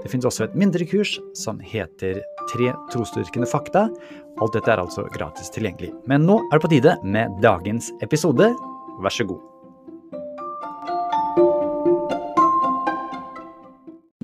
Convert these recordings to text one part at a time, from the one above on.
Det finnes også et mindre kurs som heter Tre trosdyrkende fakta. Alt dette er altså gratis tilgjengelig. Men nå er det på tide med dagens episode. Vær så god.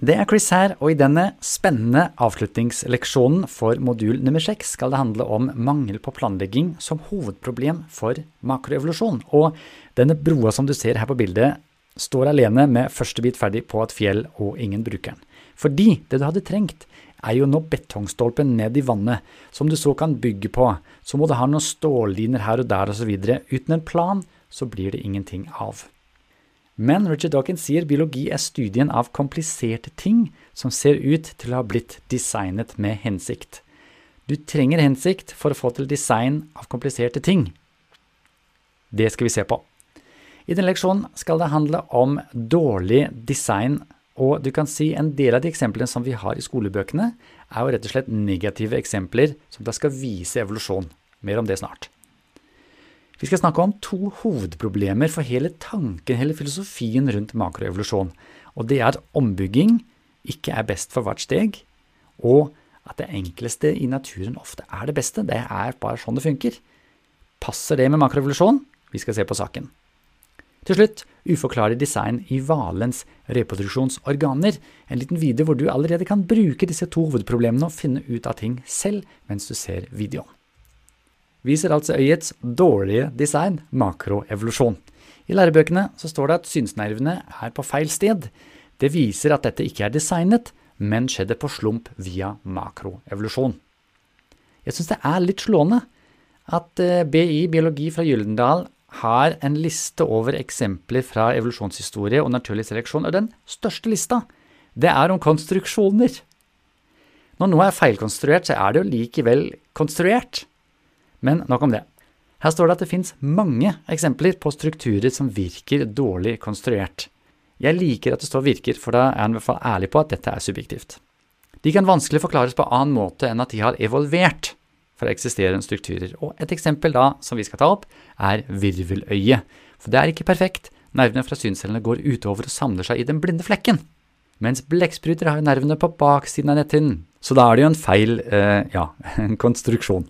Det er Chris her, og i denne spennende avslutningsleksjonen for modul nummer seks skal det handle om mangel på planlegging som hovedproblem for makroevolusjon. Og denne broa som du ser her på bildet, står alene med første bit ferdig på et fjell og ingen bruker den. Fordi det du hadde trengt, er jo nå betongstolpen ned i vannet, som du så kan bygge på. Så må du ha noen stålliner her og der osv. Uten en plan så blir det ingenting av. Men Richard Dawkins sier biologi er studien av kompliserte ting som ser ut til å ha blitt designet med hensikt. Du trenger hensikt for å få til design av kompliserte ting. Det skal vi se på. I denne leksjonen skal det handle om dårlig design og du kan si en del av de eksemplene som vi har i skolebøkene, er jo rett og slett negative eksempler som da skal vise evolusjon. Mer om det snart. Vi skal snakke om to hovedproblemer for hele tanken, hele filosofien rundt makroevolusjon. Og det er at ombygging ikke er best for hvert steg, og at det enkleste i naturen ofte er det beste. Det er bare sånn det funker. Passer det med makroevolusjon? Vi skal se på saken. Til slutt uforklarlig design i hvalens reproduksjonsorganer. En liten video hvor du allerede kan bruke disse to hovedproblemene og finne ut av ting selv mens du ser videoen. Viser altså øyets dårlige design makroevolusjon. I lærebøkene så står det at synsnervene er på feil sted. Det viser at dette ikke er designet, men skjedde på slump via makroevolusjon. Jeg syns det er litt slående at eh, BI biologi fra Gyldendal har en liste over eksempler fra evolusjonshistorie og naturlig seleksjon, og den største lista, det er om konstruksjoner. Når noe er feilkonstruert, så er det jo likevel konstruert. Men nok om det. Her står det at det fins mange eksempler på strukturer som virker dårlig konstruert. Jeg liker at det står 'virker', for da er han i hvert fall ærlig på at dette er subjektivt. De kan vanskelig forklares på annen måte enn at de har evolvert fra eksisterende strukturer. Og et eksempel da, som vi skal ta opp, er virveløyet. For det er ikke perfekt. Nervene fra synscellene går utover og samler seg i den blinde flekken. Mens blekkspruter har nervene på baksiden av netthinnen. Så da er det jo en feil, eh, ja, en konstruksjon.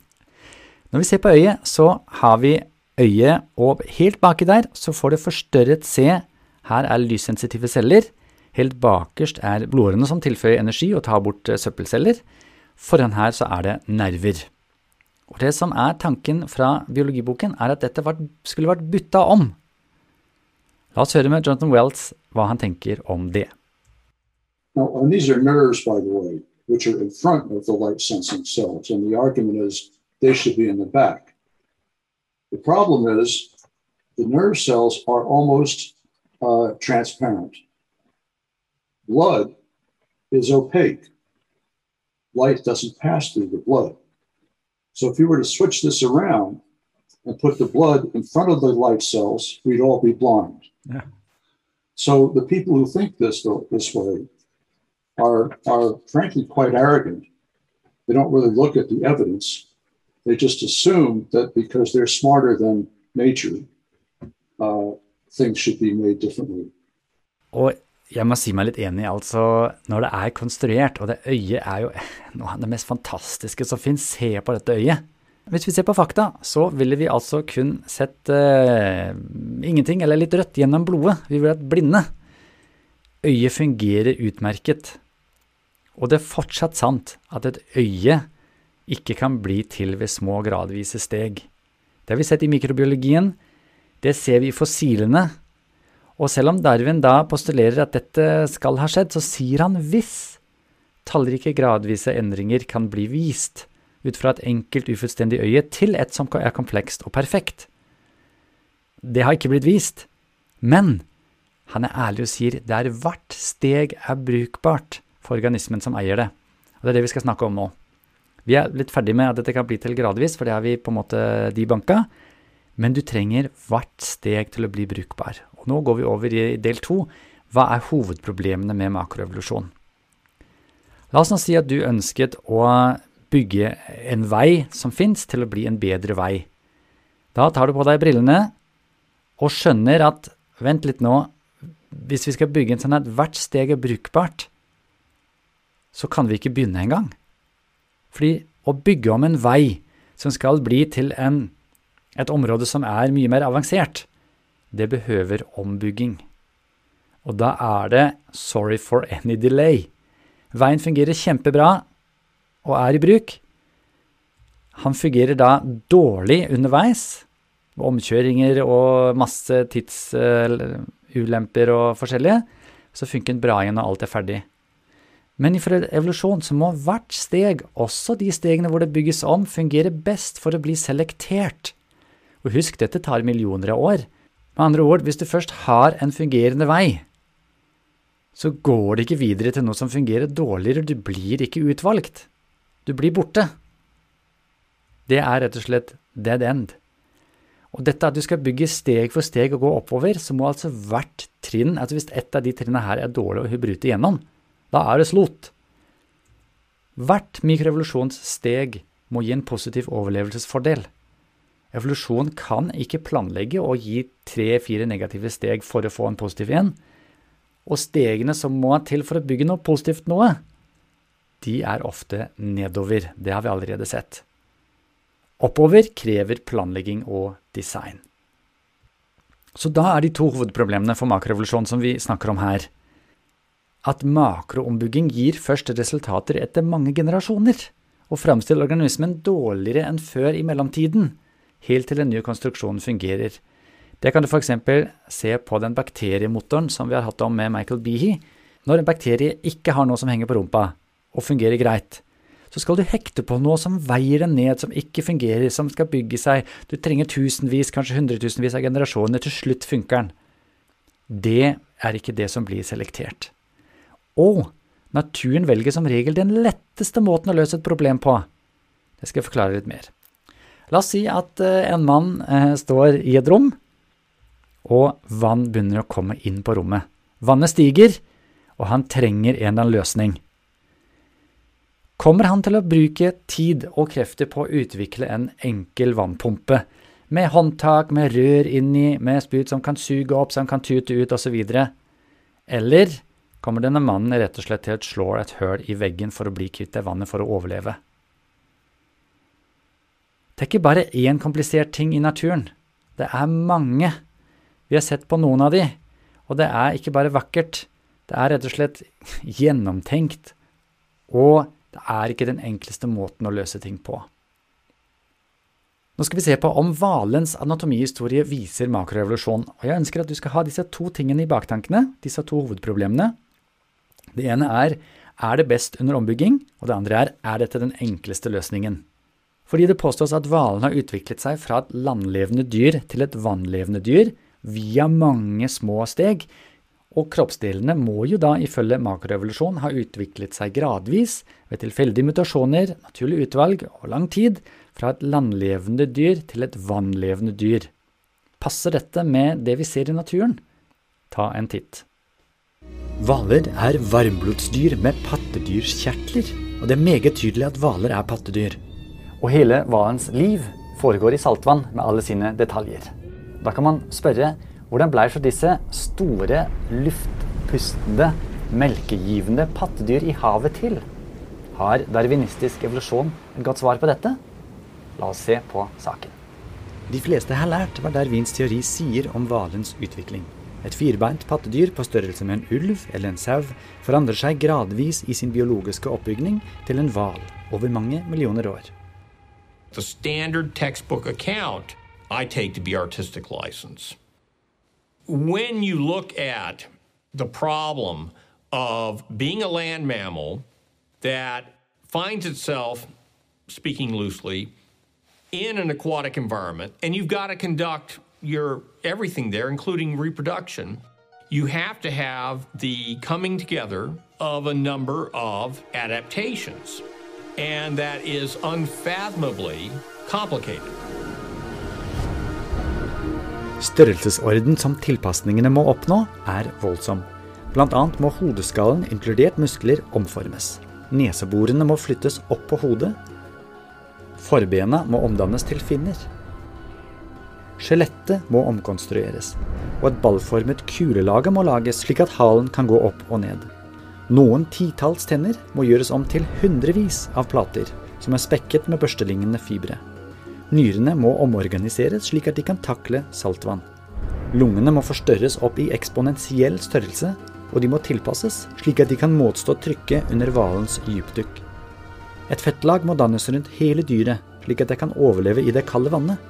Når vi ser på øyet, så har vi øyet, og helt baki der så får det forstørret C. Her er lyssensitive celler. Helt bakerst er blodårene som tilføyer energi og tar bort eh, søppelceller. Foran her så er det nerver. Og Det som er tanken fra biologiboken, er at dette skulle vært bytta om. La oss høre med Jonathan Wells hva han tenker om det. Now, and these are nerves, by the way, which are in front of the light sensing cells. And the argument is they should be in the back. The problem is the nerve cells are almost uh, transparent. Blood is opaque. Light doesn't pass through the blood. So if you were to switch this around and put the blood in front of the light cells, we'd all be blind. Yeah. So the people who think this this way are are frankly quite arrogant. They don't really look at the evidence. They just assume that because they're smarter than nature, uh, things should be made differently. Og jeg må si meg litt enig. altså Når det er konstruert, og det øyet er jo noe av det mest fantastiske som finnes, se på dette øyet. Hvis vi ser på fakta, så ville vi altså kun sett uh, ingenting eller litt rødt gjennom blodet. Vi ville vært blinde. Øyet fungerer utmerket. Og det er fortsatt sant at et øye ikke kan bli til ved små gradvise steg. Det har vi sett i mikrobiologien. Det ser vi i fossilene og selv om Darwin da postulerer at dette skal ha skjedd, så sier han hvis tallrike gradvise endringer kan bli vist ut fra et enkelt ufullstendig øye til et som er komplekst og perfekt. Det har ikke blitt vist, men han er ærlig og sier det er hvert steg er brukbart for organismen som eier det. Og det er det vi skal snakke om nå. Vi er litt ferdig med at dette kan bli til gradvis, for det har vi på en måte de banka. Men du trenger hvert steg til å bli brukbar. Nå går vi over i del to. Hva er hovedproblemene med makroevolusjon? La oss nå si at du ønsket å bygge en vei som fins, til å bli en bedre vei. Da tar du på deg brillene og skjønner at vent litt nå, hvis vi skal bygge en sånn at hvert steg er brukbart, så kan vi ikke begynne engang. Fordi å bygge om en vei som skal bli til en, et område som er mye mer avansert, det behøver ombygging. Og da er det sorry for any delay. Veien fungerer kjempebra og er i bruk. Han fungerer da dårlig underveis, med omkjøringer og masse tidsulemper og forskjellige. Så funker den bra igjen når alt er ferdig. Men i evolusjon så må hvert steg, også de stegene hvor det bygges om, fungere best for å bli selektert. Og husk, dette tar millioner av år. Med andre ord, hvis du først har en fungerende vei, så går det ikke videre til noe som fungerer dårligere, du blir ikke utvalgt. Du blir borte. Det er rett og slett dead end. Og dette at du skal bygge steg for steg og gå oppover, så må altså hvert trinn, altså hvis ett av de trinnene her er dårlig å bryte igjennom, da er det slot. Hvert mikrorevolusjonssteg må gi en positiv overlevelsesfordel. Evolusjon kan ikke planlegge å gi tre-fire negative steg for å få en positiv en. Og stegene som må til for å bygge noe positivt noe, de er ofte nedover. Det har vi allerede sett. Oppover krever planlegging og design. Så da er de to hovedproblemene for makrorevolusjon som vi snakker om her at makroombygging gir først resultater etter mange generasjoner, og framstiller organismen dårligere enn før i mellomtiden, helt til den nye konstruksjonen fungerer. Det kan du f.eks. se på den bakteriemotoren som vi har hatt om med Michael Behe. Når en bakterie ikke har noe som henger på rumpa, og fungerer greit, så skal du hekte på noe som veier den ned, som ikke fungerer, som skal bygge seg, du trenger tusenvis, kanskje hundretusenvis av generasjoner, til slutt funker den. Det er ikke det som blir selektert. Og naturen velger som regel den letteste måten å løse et problem på. Det skal jeg forklare litt mer. La oss si at eh, en mann eh, står i et rom, og vann begynner å komme inn på rommet. Vannet stiger, og han trenger en eller annen løsning. Kommer han til å bruke tid og krefter på å utvikle en enkel vannpumpe, med håndtak, med rør inni, med spyt som kan suge opp, som kan tute ut, osv., eller kommer denne mannen rett og slett til å slå et høl i veggen for å bli kvitt det vannet for å overleve. Det er ikke bare én komplisert ting i naturen. Det er mange. Vi har sett på noen av de, og det er ikke bare vakkert. Det er rett og slett gjennomtenkt, og det er ikke den enkleste måten å løse ting på. Nå skal vi se på om hvalens anatomihistorie viser makrorevolusjon. og jeg ønsker at du skal ha disse to tingene i baktankene, disse to hovedproblemene, det ene er er det best under ombygging, og det andre er er dette den enkleste løsningen. Fordi det påstås at hvalen har utviklet seg fra et landlevende dyr til et vannlevende dyr via mange små steg, og kroppsdelene må jo da ifølge makroevolusjon ha utviklet seg gradvis ved tilfeldige mutasjoner, naturlig utvalg og lang tid fra et landlevende dyr til et vannlevende dyr. Passer dette med det vi ser i naturen? Ta en titt. Hvaler er varmblodsdyr med pattedyrskjertler, og det er meget tydelig at hvaler er pattedyr. Og hele hvalens liv foregår i saltvann med alle sine detaljer. Da kan man spørre hvordan blei så disse store, luftpustende, melkegivende pattedyr i havet til? Har darwinistisk evolusjon et godt svar på dette? La oss se på saken. De fleste har lært hva Darwins teori sier om hvalens utvikling. Et firbeint pattedyr på størrelse med en ulv eller en sau forandrer seg gradvis i sin biologiske oppbygning til en hval over mange millioner år. The standard textbook account I take to be artistic license. When you look at the problem of being a land mammal that finds itself, speaking loosely, in an aquatic environment, and you've got to conduct your everything there, including reproduction, you have to have the coming together of a number of adaptations. And that is unfathomably complicated. Størrelsesorden som tilpasningene må oppnå, er voldsom. Annet må hodeskallen, inkludert muskler, omformes. Neseborene må flyttes opp på hodet. Forbena må omdannes til finner. Skjelettet må omkonstrueres, og et ballformet kulelage må lages slik at halen kan gå opp og ned. Noen titalls tenner må gjøres om til hundrevis av plater, som er spekket med børstelignende fibre. Nyrene må omorganiseres slik at de kan takle saltvann. Lungene må forstørres opp i eksponentiell størrelse, og de må tilpasses slik at de kan motstå trykket under hvalens dypdykk. Et fettlag må dannes rundt hele dyret, slik at det kan overleve i det kalde vannet.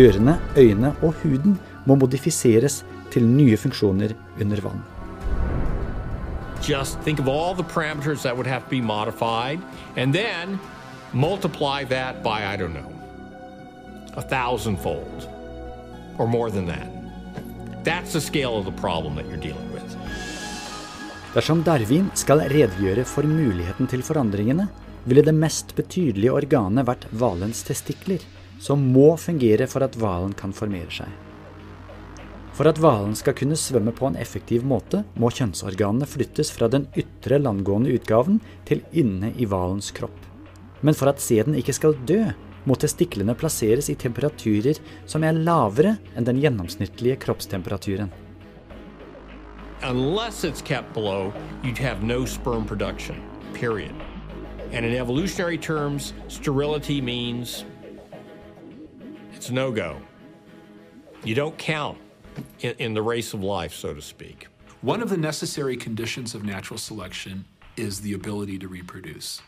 Ørene, øynene og huden må modifiseres til nye funksjoner under vann. Just think of all the parameters that would have to be modified, and then multiply that by, I don't know, a thousandfold or more than that. That's the scale of the problem that you're dealing with. Dersom Darwin skal redegjøre for muligheten til forandringene, ville det mest betydelige organet vært hvalens testikler, som må fungere for at hvalen kan formere seg. For at hvalen skal kunne svømme på en effektiv måte, må kjønnsorganene flyttes fra den ytre landgående utgaven til inne i hvalens kropp. Men for at sæden ikke skal dø, må testiklene plasseres i temperaturer som er lavere enn den gjennomsnittlige kroppstemperaturen. Unless it's kept below, you'd have no sperm production, period. And in evolutionary terms, sterility means it's no go. You don't count in, in the race of life, so to speak. One of the necessary conditions of natural selection is the ability to reproduce.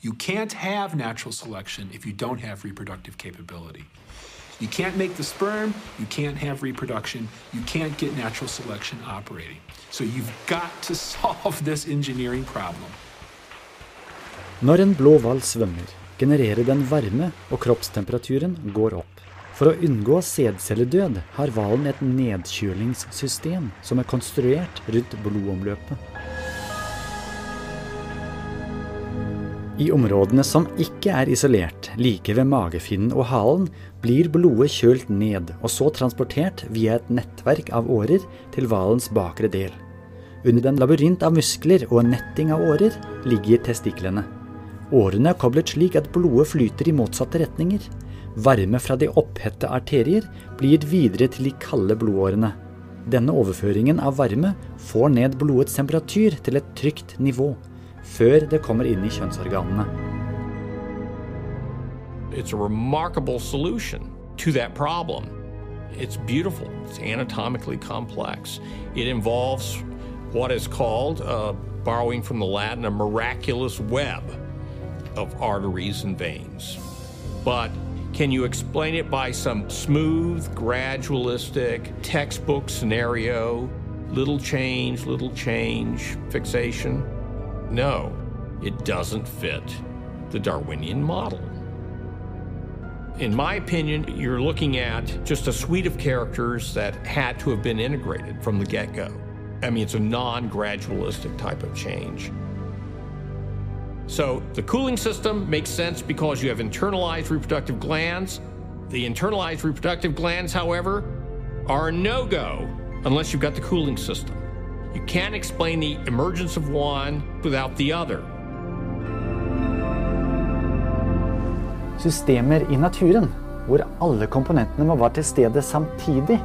You can't have natural selection if you don't have reproductive capability. You can't make the sperm, you can't have reproduction, you can't get natural selection operating. So you've got to solve this engineering problem. Når en blå hval svømmer, genererer den varme, og kroppstemperaturen går opp. For å unngå sædcelledød har hvalen et nedkjølingssystem som er konstruert rundt blodomløpet. I områdene som ikke er isolert, like ved magefinnen og halen, blir blodet kjølt ned og så transportert via et nettverk av årer til hvalens bakre del. Under en labyrint av muskler og netting av årer ligger testiklene. Årene er koblet slik at blodet flyter i motsatte retninger. Varme fra de opphette arterier blir gitt videre til de kalde blodårene. Denne overføringen av varme får ned blodets temperatur til et trygt nivå, før det kommer inn i kjønnsorganene. It's a remarkable solution to that problem. It's beautiful, it's anatomically complex. It involves what is called, uh, borrowing from the Latin, a miraculous web of arteries and veins. But can you explain it by some smooth, gradualistic, textbook scenario? Little change, little change, fixation? No, it doesn't fit the Darwinian model. In my opinion, you're looking at just a suite of characters that had to have been integrated from the get go. I mean, it's a non gradualistic type of change. So the cooling system makes sense because you have internalized reproductive glands. The internalized reproductive glands, however, are a no go unless you've got the cooling system. You can't explain the emergence of one without the other. Systemer i naturen, hvor alle komponentene må være til stede samtidig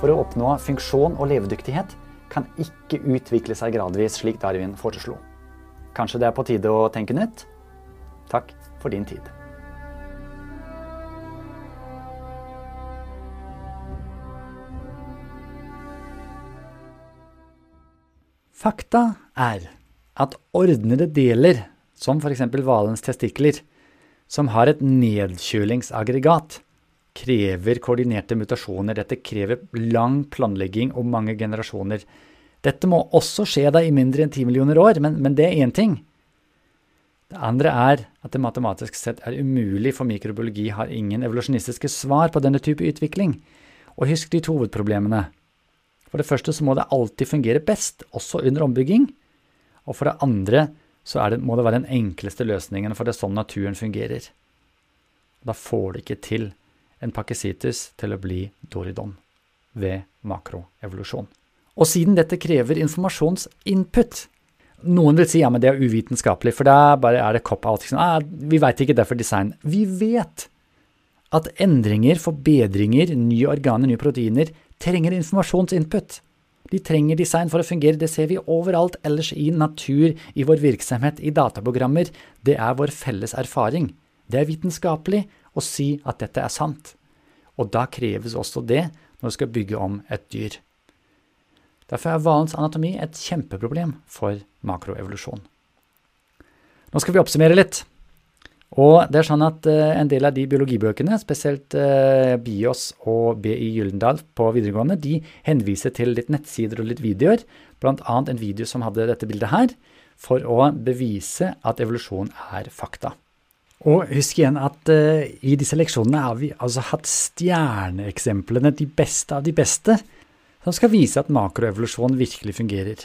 for å oppnå funksjon og levedyktighet, kan ikke utvikle seg gradvis slik Darwin foreslo. Kanskje det er på tide å tenke nytt? Takk for din tid. Fakta er at ordnede deler, som f.eks. hvalens testikler, som har et nedkjølingsaggregat, krever koordinerte mutasjoner. Dette krever lang planlegging og mange generasjoner. Dette må også skje da i mindre enn 10 millioner år, men, men det er én ting. Det andre er at det matematisk sett er umulig, for mikrobiologi har ingen evolusjonistiske svar på denne type utvikling. Og husk de to hovedproblemene. For det første så må det alltid fungere best, også under ombygging. Og for det andre så det, må det være den enkleste løsningen, for det er sånn naturen fungerer. Da får du ikke til en pakkesitus til å bli doridon. ved makroevolusjon. Og siden dette krever informasjonsinput Noen vil si ja, men det er uvitenskapelig, for da bare er det cop-out. Ah, vi veit ikke, det er for design. Vi vet at endringer, forbedringer, nye organer, nye proteiner trenger informasjonsinput. De trenger design for å fungere, det ser vi overalt ellers i natur, i vår virksomhet, i dataprogrammer. Det er vår felles erfaring. Det er vitenskapelig å si at dette er sant. Og da kreves også det når du skal bygge om et dyr. Derfor er hvalens anatomi et kjempeproblem for makroevolusjon. Nå skal vi oppsummere litt. Og det er sånn at uh, En del av de biologibøkene, spesielt uh, BIOS og BI Gyldendal på videregående, de henviser til litt nettsider og litt videoer, bl.a. en video som hadde dette bildet her, for å bevise at evolusjon er fakta. Og husk igjen at uh, i disse leksjonene har vi altså hatt stjerneeksemplene, de beste av de beste, som skal vise at makroevolusjon virkelig fungerer.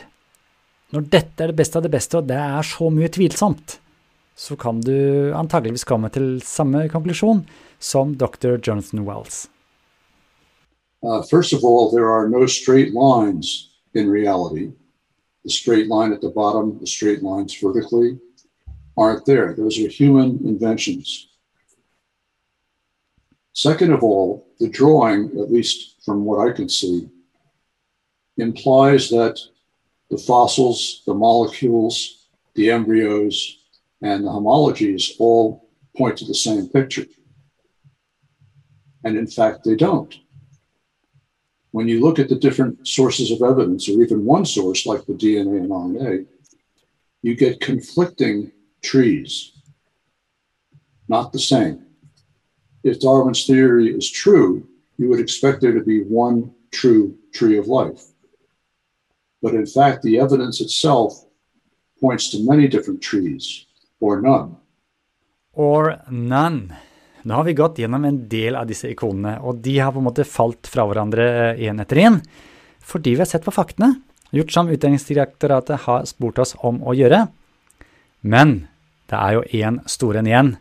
Når dette er det beste av det beste, og det er så mye tvilsomt, så kan du antageligvis komme til samme konklusjon som dr. Jonathan Wells. Uh, first of all, there are no straight lines in reality. The straight line at the bottom, the straight lines vertically, aren't there. Those are human inventions. Second of all, the drawing, at least from what I can see, implies that the fossils, the molecules, the embryos, and the homologies all point to the same picture. And in fact, they don't. When you look at the different sources of evidence, or even one source like the DNA and RNA, you get conflicting trees, not the same. If Darwin's theory is true, you would expect there to be one true tree of life. But in fact, the evidence itself points to many different trees, or none. Or none. Nå har vi gått gjennom en del av disse ikonene, og de har på en måte falt fra hverandre én etter én, fordi vi har sett på faktene, gjort som Utdanningsdirektoratet har spurt oss om å gjøre. Men det er jo én stor en igjen,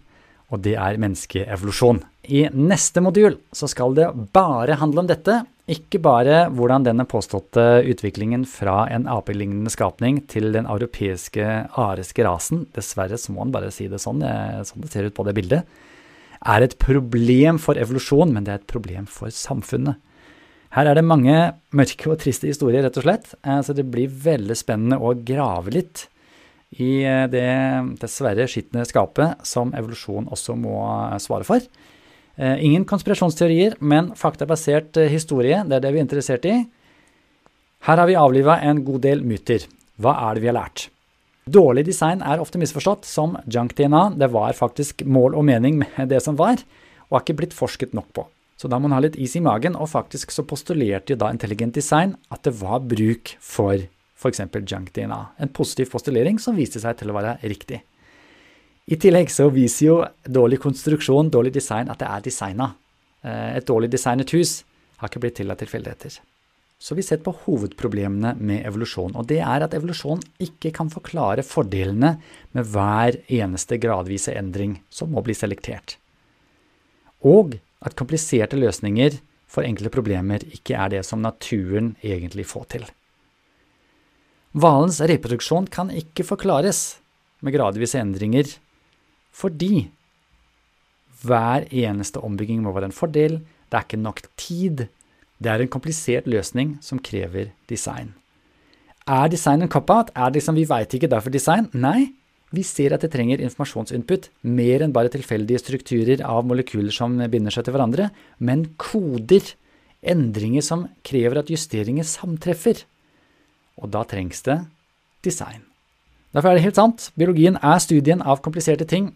og det er menneskeevolusjon. I neste modul så skal det bare handle om dette, ikke bare hvordan denne påståtte utviklingen fra en apelignende skapning til den europeiske ariske rasen, dessverre så må man bare si det sånn, sånn det ser ut på det bildet, er et problem for evolusjon, men det er et problem for samfunnet. Her er det mange mørke og triste historier, rett og slett, eh, så det blir veldig spennende å grave litt i eh, det dessverre skitne skapet som evolusjon også må eh, svare for. Eh, ingen konspirasjonsteorier, men faktabasert historie, det er det vi er interessert i. Her har vi avliva en god del myter. Hva er det vi har lært? Dårlig design er ofte misforstått som junk-DNA. Det var faktisk mål og mening med det som var, og har ikke blitt forsket nok på. Så da må man ha litt is i magen, og faktisk så postulerte jo da Intelligent Design at det var bruk for f.eks. junk-DNA. En positiv postulering som viste seg til å være riktig. I tillegg så viser jo dårlig konstruksjon, dårlig design, at det er designa. Eh, et dårlig designet hus har ikke blitt til av tilfeldigheter. Så vi ser på hovedproblemene med evolusjon, og det er at evolusjon ikke kan forklare fordelene med hver eneste gradvise endring som må bli selektert. Og at kompliserte løsninger for enkle problemer ikke er det som naturen egentlig får til. Hvalens reproduksjon kan ikke forklares med gradvise endringer, fordi hver eneste ombygging må være en fordel, det er ikke nok tid, det er en komplisert løsning som krever design. Er design en cop-out? Er det liksom vi veit ikke derfor design? Nei, vi ser at det trenger informasjonsinput, mer enn bare tilfeldige strukturer av molekyler som binder seg til hverandre, men koder, endringer som krever at justeringer samtreffer. Og da trengs det design. Derfor er det helt sant, biologien er studien av kompliserte ting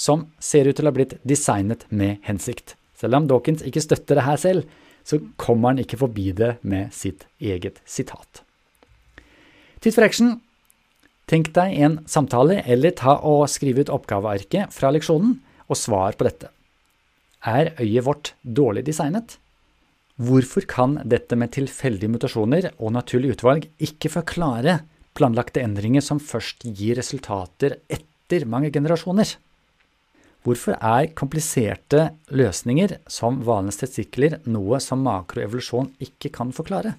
som ser ut til å ha blitt designet med hensikt. Selv om Dawkins ikke støtter det her selv, så kommer han ikke forbi det med sitt eget sitat. Tid for action. Tenk deg en samtale, eller ta og skrive ut oppgavearket fra leksjonen, og svar på dette. Er øyet vårt dårlig designet? Hvorfor kan dette med tilfeldige mutasjoner og naturlig utvalg ikke forklare planlagte endringer som først gir resultater etter mange generasjoner? Hvorfor er kompliserte løsninger som vanlige testikler noe som makroevolusjon ikke kan forklare?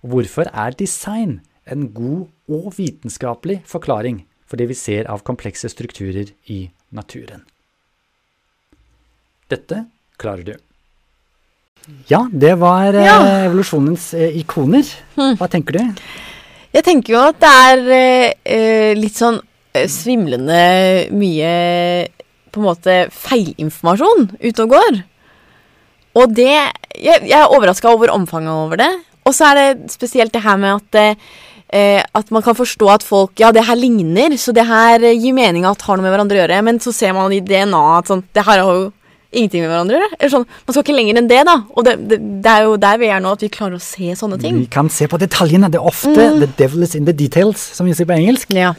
Og hvorfor er design en god og vitenskapelig forklaring for det vi ser av komplekse strukturer i naturen? Dette klarer du. Ja, det var eh, Ja. evolusjonens eh, ikoner. Hva tenker du? Jeg tenker jo at det er eh, litt sånn svimlende mye på en måte feilinformasjon ute og går. Og det Jeg, jeg er overraska over omfanget over det. Og så er det spesielt det her med at eh, at man kan forstå at folk Ja, det her ligner, så det her eh, gir mening at har noe med hverandre å gjøre. Men så ser man i DNA at sånn Det her har jo ingenting med hverandre å gjøre. Eller sånn, Man skal ikke lenger enn det, da. Og det, det, det er jo der vi er nå, at vi klarer å se sånne ting. Vi kan se på detaljene. Det er ofte 'the devil is in the details', som vi sier på engelsk. Ja,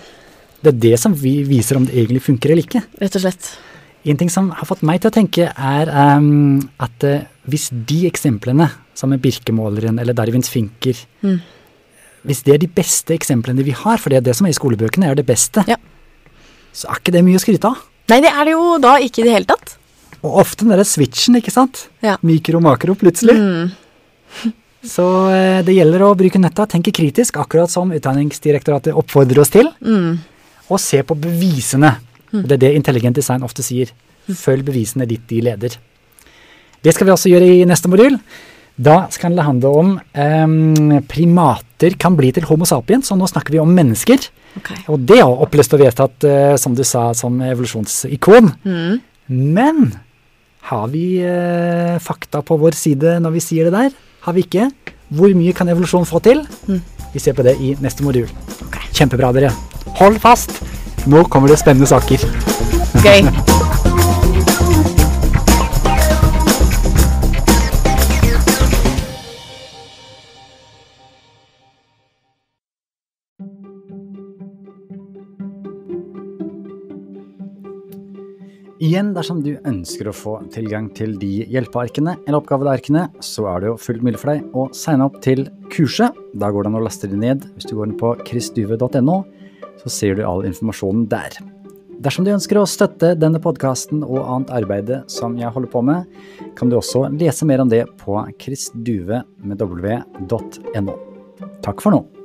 Det er det som vi viser om det egentlig funker eller ikke. rett og slett. En ting som har fått meg til å tenke, er um, at uh, hvis de eksemplene, som med Birkemåleren eller Darwins finker, hvis det er de beste eksemplene vi har, for det er det som er i skolebøkene, er det beste, Ja. så er ikke det mye å skryte av. Nei, det er det jo da ikke i det hele tatt. Og ofte den derre switchen, ikke sant? Ja. Mikro makro, plutselig. Så eh, det gjelder å bruke nøtta, tenke kritisk, akkurat som Utdanningsdirektoratet oppfordrer oss til. Og se på bevisene. Det er det intelligent design ofte sier. Følg bevisene ditt de leder. Det skal vi også gjøre i neste modul. Da skal det handle om em, primater kan bli til Homo sapiens, så nå snakker vi om mennesker. Okay. Og det er oppløst og vedtatt, eh, som du sa, som evolusjonsikon. Men har vi eh, fakta på vår side når vi sier det der? Har vi ikke? Hvor mye kan evolusjon få til? Vi ser på det i neste modul. Kjempebra, dere. Hold fast! Nå kommer det spennende saker. Gøy. Igjen, dersom du ønsker å få tilgang til de hjelpearkene eller oppgavearkene, så er det jo fullt mulig for deg å signe opp til kurset. Da går det an å laste det ned. Hvis du går inn på chrisduve.no, så ser du all informasjonen der. Dersom du ønsker å støtte denne podkasten og annet arbeid som jeg holder på med, kan du også lese mer om det på kristduve.no. Takk for nå.